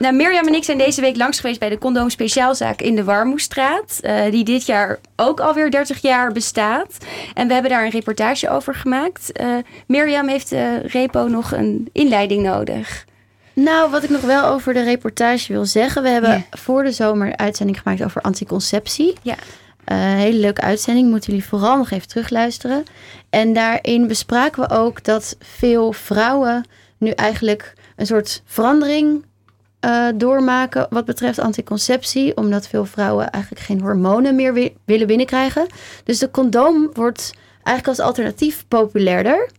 Nou, Mirjam en ik zijn deze week langs geweest bij de Condoom Speciaalzaak in de Warmoestraat. Uh, die dit jaar ook alweer 30 jaar bestaat. En we hebben daar een reportage over gemaakt. Uh, Mirjam heeft de repo nog een inleiding nodig. Nou, wat ik nog wel over de reportage wil zeggen. We hebben voor de zomer een uitzending gemaakt over anticonceptie. Ja. Uh, hele leuke uitzending. Moeten jullie vooral nog even terugluisteren. En daarin bespraken we ook dat veel vrouwen nu eigenlijk een soort verandering uh, doormaken wat betreft anticonceptie. Omdat veel vrouwen eigenlijk geen hormonen meer willen binnenkrijgen. Dus de condoom wordt eigenlijk als alternatief populairder.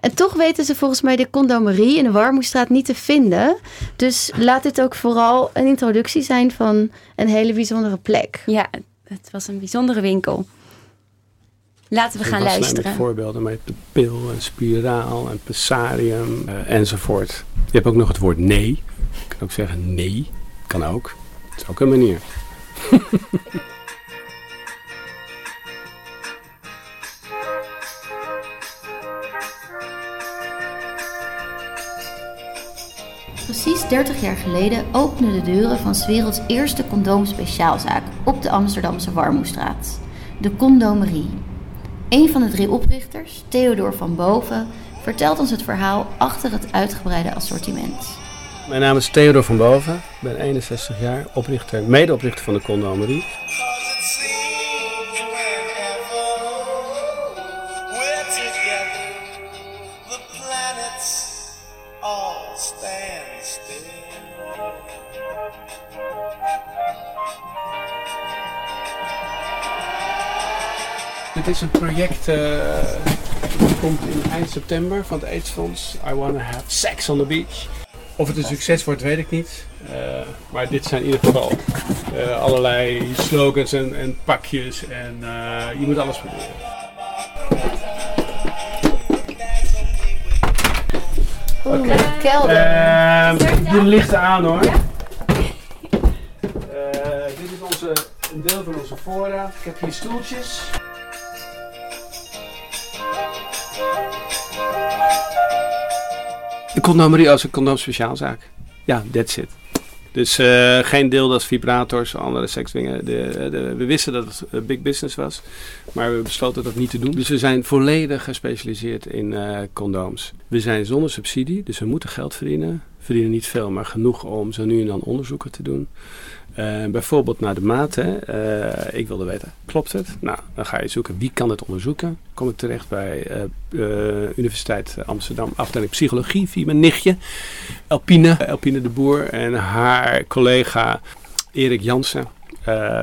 En toch weten ze volgens mij de condomerie in de Warmoestraat niet te vinden. Dus laat dit ook vooral een introductie zijn van een hele bijzondere plek. Ja, het was een bijzondere winkel. Laten we gaan luisteren. Met voorbeelden met de pil en spiraal en pessarium uh, enzovoort. Je hebt ook nog het woord nee. Je kan ook zeggen nee. Kan ook. Dat is ook een manier. Precies 30 jaar geleden openden de deuren van 's werelds eerste condoomspeciaalzaak op de Amsterdamse Warmoestraat. De Condomerie. Een van de drie oprichters, Theodor van Boven, vertelt ons het verhaal achter het uitgebreide assortiment. Mijn naam is Theodor van Boven, ik ben 61 jaar, oprichter, medeoprichter van de Condomerie. Dit is een project uh, dat komt in eind september van het AIDS-fonds. I Wanna Have Sex on the Beach. Of het een succes wordt, weet ik niet. Uh, maar dit zijn in ieder geval uh, allerlei slogans en, en pakjes. En je moet alles proberen. Oké. Okay. Kelder. Uh, de lichten aan hoor. Dit is onze, een deel van onze voorraad. Ik heb hier stoeltjes. De condomerie als een condoomspeciaalzaak. Ja, that's it. Dus uh, geen deeldas vibrators, andere seksdingen. De, de, we wisten dat het uh, big business was, maar we besloten dat niet te doen. Dus we zijn volledig gespecialiseerd in uh, condooms. We zijn zonder subsidie, dus we moeten geld verdienen. Verdienen niet veel, maar genoeg om zo nu en dan onderzoeken te doen. Uh, bijvoorbeeld naar de maat. Hè. Uh, ik wilde weten, klopt het? Nou, dan ga je zoeken wie kan het onderzoeken. Kom ik terecht bij uh, Universiteit Amsterdam, afdeling psychologie, via mijn nichtje, Elpine, Elpine de Boer. En haar collega Erik Jansen.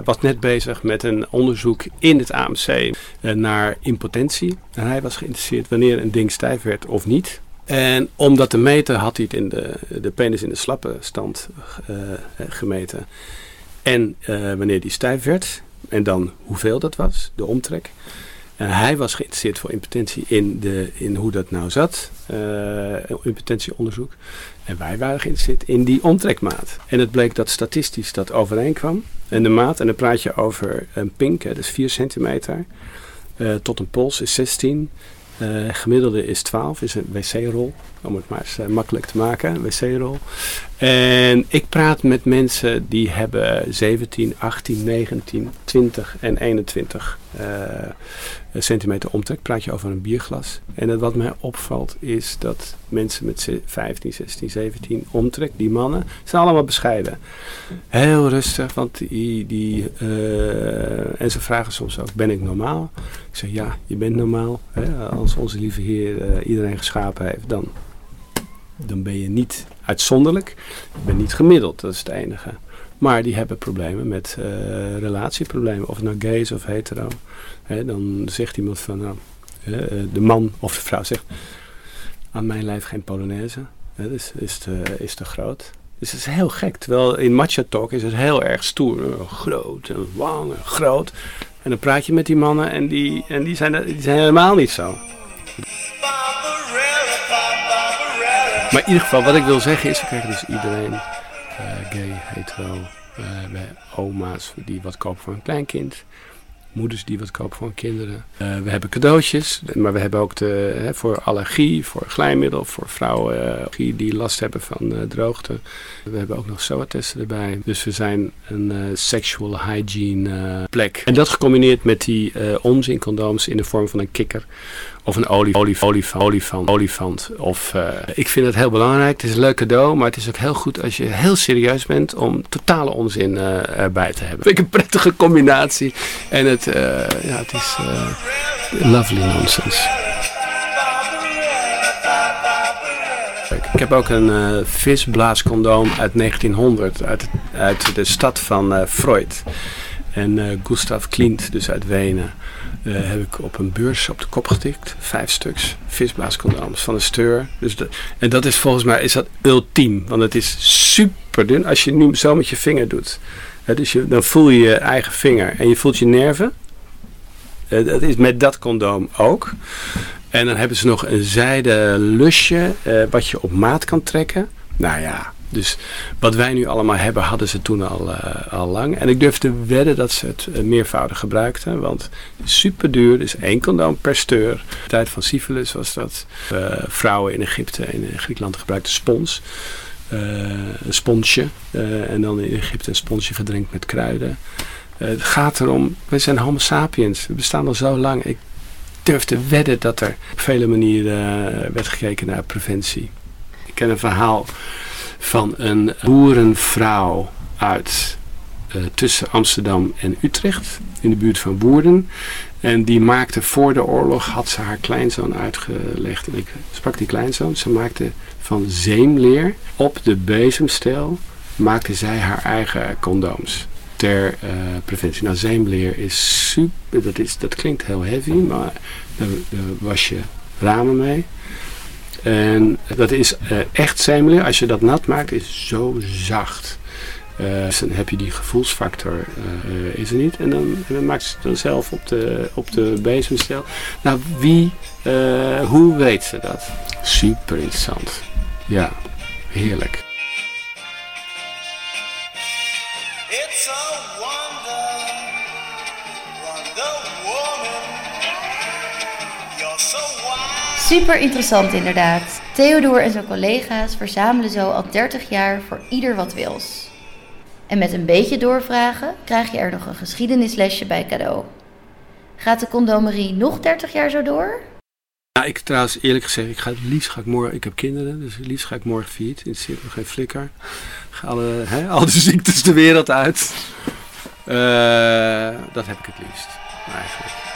was net bezig met een onderzoek in het AMC naar impotentie. En hij was geïnteresseerd wanneer een ding stijf werd of niet. En om dat te meten had hij het in de, de penis in de slappe stand gemeten. En uh, wanneer die stijf werd. En dan hoeveel dat was, de omtrek. En hij was geïnteresseerd voor impotentie in, de, in hoe dat nou zat. Uh, impotentieonderzoek. En wij waren geïnteresseerd in die omtrekmaat. En het bleek dat statistisch dat overeenkwam. En de maat, en dan praat je over een pink, hè, dus 4 centimeter. Tot een pols is 16. Uh, gemiddelde is 12, is een wc-rol. Om het maar eens makkelijk te maken, een wc-rol. En ik praat met mensen die hebben 17, 18, 19, 20 en 21 uh, centimeter omtrek. Praat je over een bierglas. En wat mij opvalt is dat mensen met 15, 16, 17 omtrek, die mannen, zijn allemaal bescheiden. Heel rustig, want die, die uh, en ze vragen soms ook, ben ik normaal? Ik zeg, ja, je bent normaal. Hè? Als onze lieve Heer uh, iedereen geschapen heeft, dan dan ben je niet uitzonderlijk. Je bent niet gemiddeld, dat is het enige. Maar die hebben problemen met uh, relatieproblemen, of het nou gay of hetero. dan zegt iemand van, nou, uh, de man of de vrouw zegt, aan mijn lijf geen Polonaise. dat is, is, te, is groot. Dus het is heel gek. Terwijl in macho talk is het heel erg stoer. Groot en lang en groot. En dan praat je met die mannen en die, en die, zijn, die zijn helemaal niet zo. Maar in ieder geval, wat ik wil zeggen is, we krijgen dus iedereen, uh, gay, hetero, uh, bij oma's die wat kopen voor een kleinkind. moeders die wat kopen voor kinderen. Uh, we hebben cadeautjes, maar we hebben ook de, hè, voor allergie, voor glijmiddel, voor vrouwen die last hebben van droogte. We hebben ook nog SOA-testen erbij. Dus we zijn een sexual hygiene plek. En dat gecombineerd met die onzincondooms in de vorm van een kikker of een olie, olie, olifant, olifant. Of, uh, ik vind het heel belangrijk. Het is een leuk cadeau, maar het is ook heel goed als je heel serieus bent om totale onzin uh, erbij te hebben. Vind ik een prettige combinatie. En het, uh, ja, het is lovely nonsense. Ik heb ook een visblaascondoom uit 1900, uit, uit de stad van Freud. En Gustav Klimt, dus uit Wenen. Uh, heb ik op een beurs op de kop getikt. Vijf stuks visblaascondooms van een steur. Dus en dat is volgens mij is dat ultiem. Want het is super dun als je nu zo met je vinger doet. dus je, dan voel je je eigen vinger en je voelt je nerven. Uh, dat is met dat condoom ook. En dan hebben ze nog een zijden lusje uh, wat je op maat kan trekken. Nou ja, dus wat wij nu allemaal hebben, hadden ze toen al, uh, al lang. En ik durf te wedden dat ze het uh, meervoudig gebruikten. Want super duur. Dus één condoom per steur. De tijd van syphilis was dat. Uh, vrouwen in Egypte en in Griekenland gebruikten spons. een sponsje. en dan in Egypte een sponsje gedrenkt met kruiden. het gaat erom, wij zijn homo sapiens. We bestaan al zo lang. Ik durf te wedden dat er op vele manieren werd gekeken naar preventie. Ik ken een verhaal van een boerenvrouw uit uh, tussen Amsterdam en Utrecht, in de buurt van Woerden. En die maakte voor de oorlog, had ze haar kleinzoon uitgelegd. En ik sprak die kleinzoon. Ze maakte van zeemleer op de bezemstel, maakte zij haar eigen condooms ter uh, preventie. Nou, zeemleer is super, dat, is, dat klinkt heel heavy, maar daar was je ramen mee. En dat is uh, echt zeemleer. Als je dat nat maakt, is zo zacht. Uh, dus dan heb je die gevoelsfactor, uh, is er niet. En dan, en dan maakt ze het dan zelf op de, op de bezemstel. Nou, wie, hoe weet ze dat? Super interessant. Ja, heerlijk. It's a wonder, wonder Super interessant inderdaad. Theodor en zijn collega's verzamelen zo al 30 jaar voor ieder wat wils. En met een beetje doorvragen krijg je er nog een geschiedenislesje bij cadeau. Gaat de condomerie nog 30 jaar zo door? Ja, ik trouwens eerlijk gezegd, ik ga het liefst ga ik morgen, ik heb kinderen, dus het liefst ga ik morgen failliet. Het nog geen flikker. Ga alle, al de ziektes de wereld uit. Uh, dat heb ik het liefst, eigenlijk.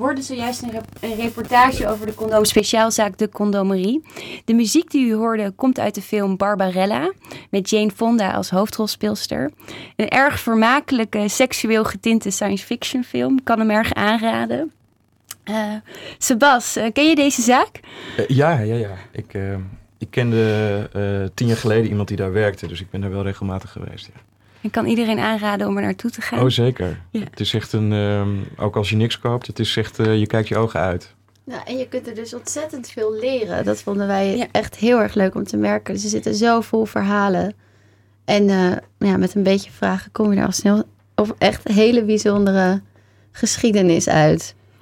We hoorden zojuist een, een, reportage over de condoom speciaalzaak De Condomerie. De muziek die u hoorde komt uit de film Barbarella met Jane Fonda als hoofdrolspeelster. Een erg vermakelijke, seksueel getinte science fiction film. Kan hem erg aanraden. Uh, Sebas, uh, ken je deze zaak? Uh, ja, ja, ja. Ik, ik kende tien jaar geleden iemand die daar werkte, dus ik ben daar wel regelmatig geweest. Ja. Ik kan iedereen aanraden om er naartoe te gaan. Oh, zeker. Ja. Het is echt een, um, ook als je niks koopt, het is echt, je kijkt je ogen uit. Nou, en je kunt er dus ontzettend veel leren. Dat vonden wij ja. echt heel erg leuk om te merken. Ze zitten zo vol verhalen. En ja, met een beetje vragen kom je er al snel of echt hele bijzondere geschiedenis uit.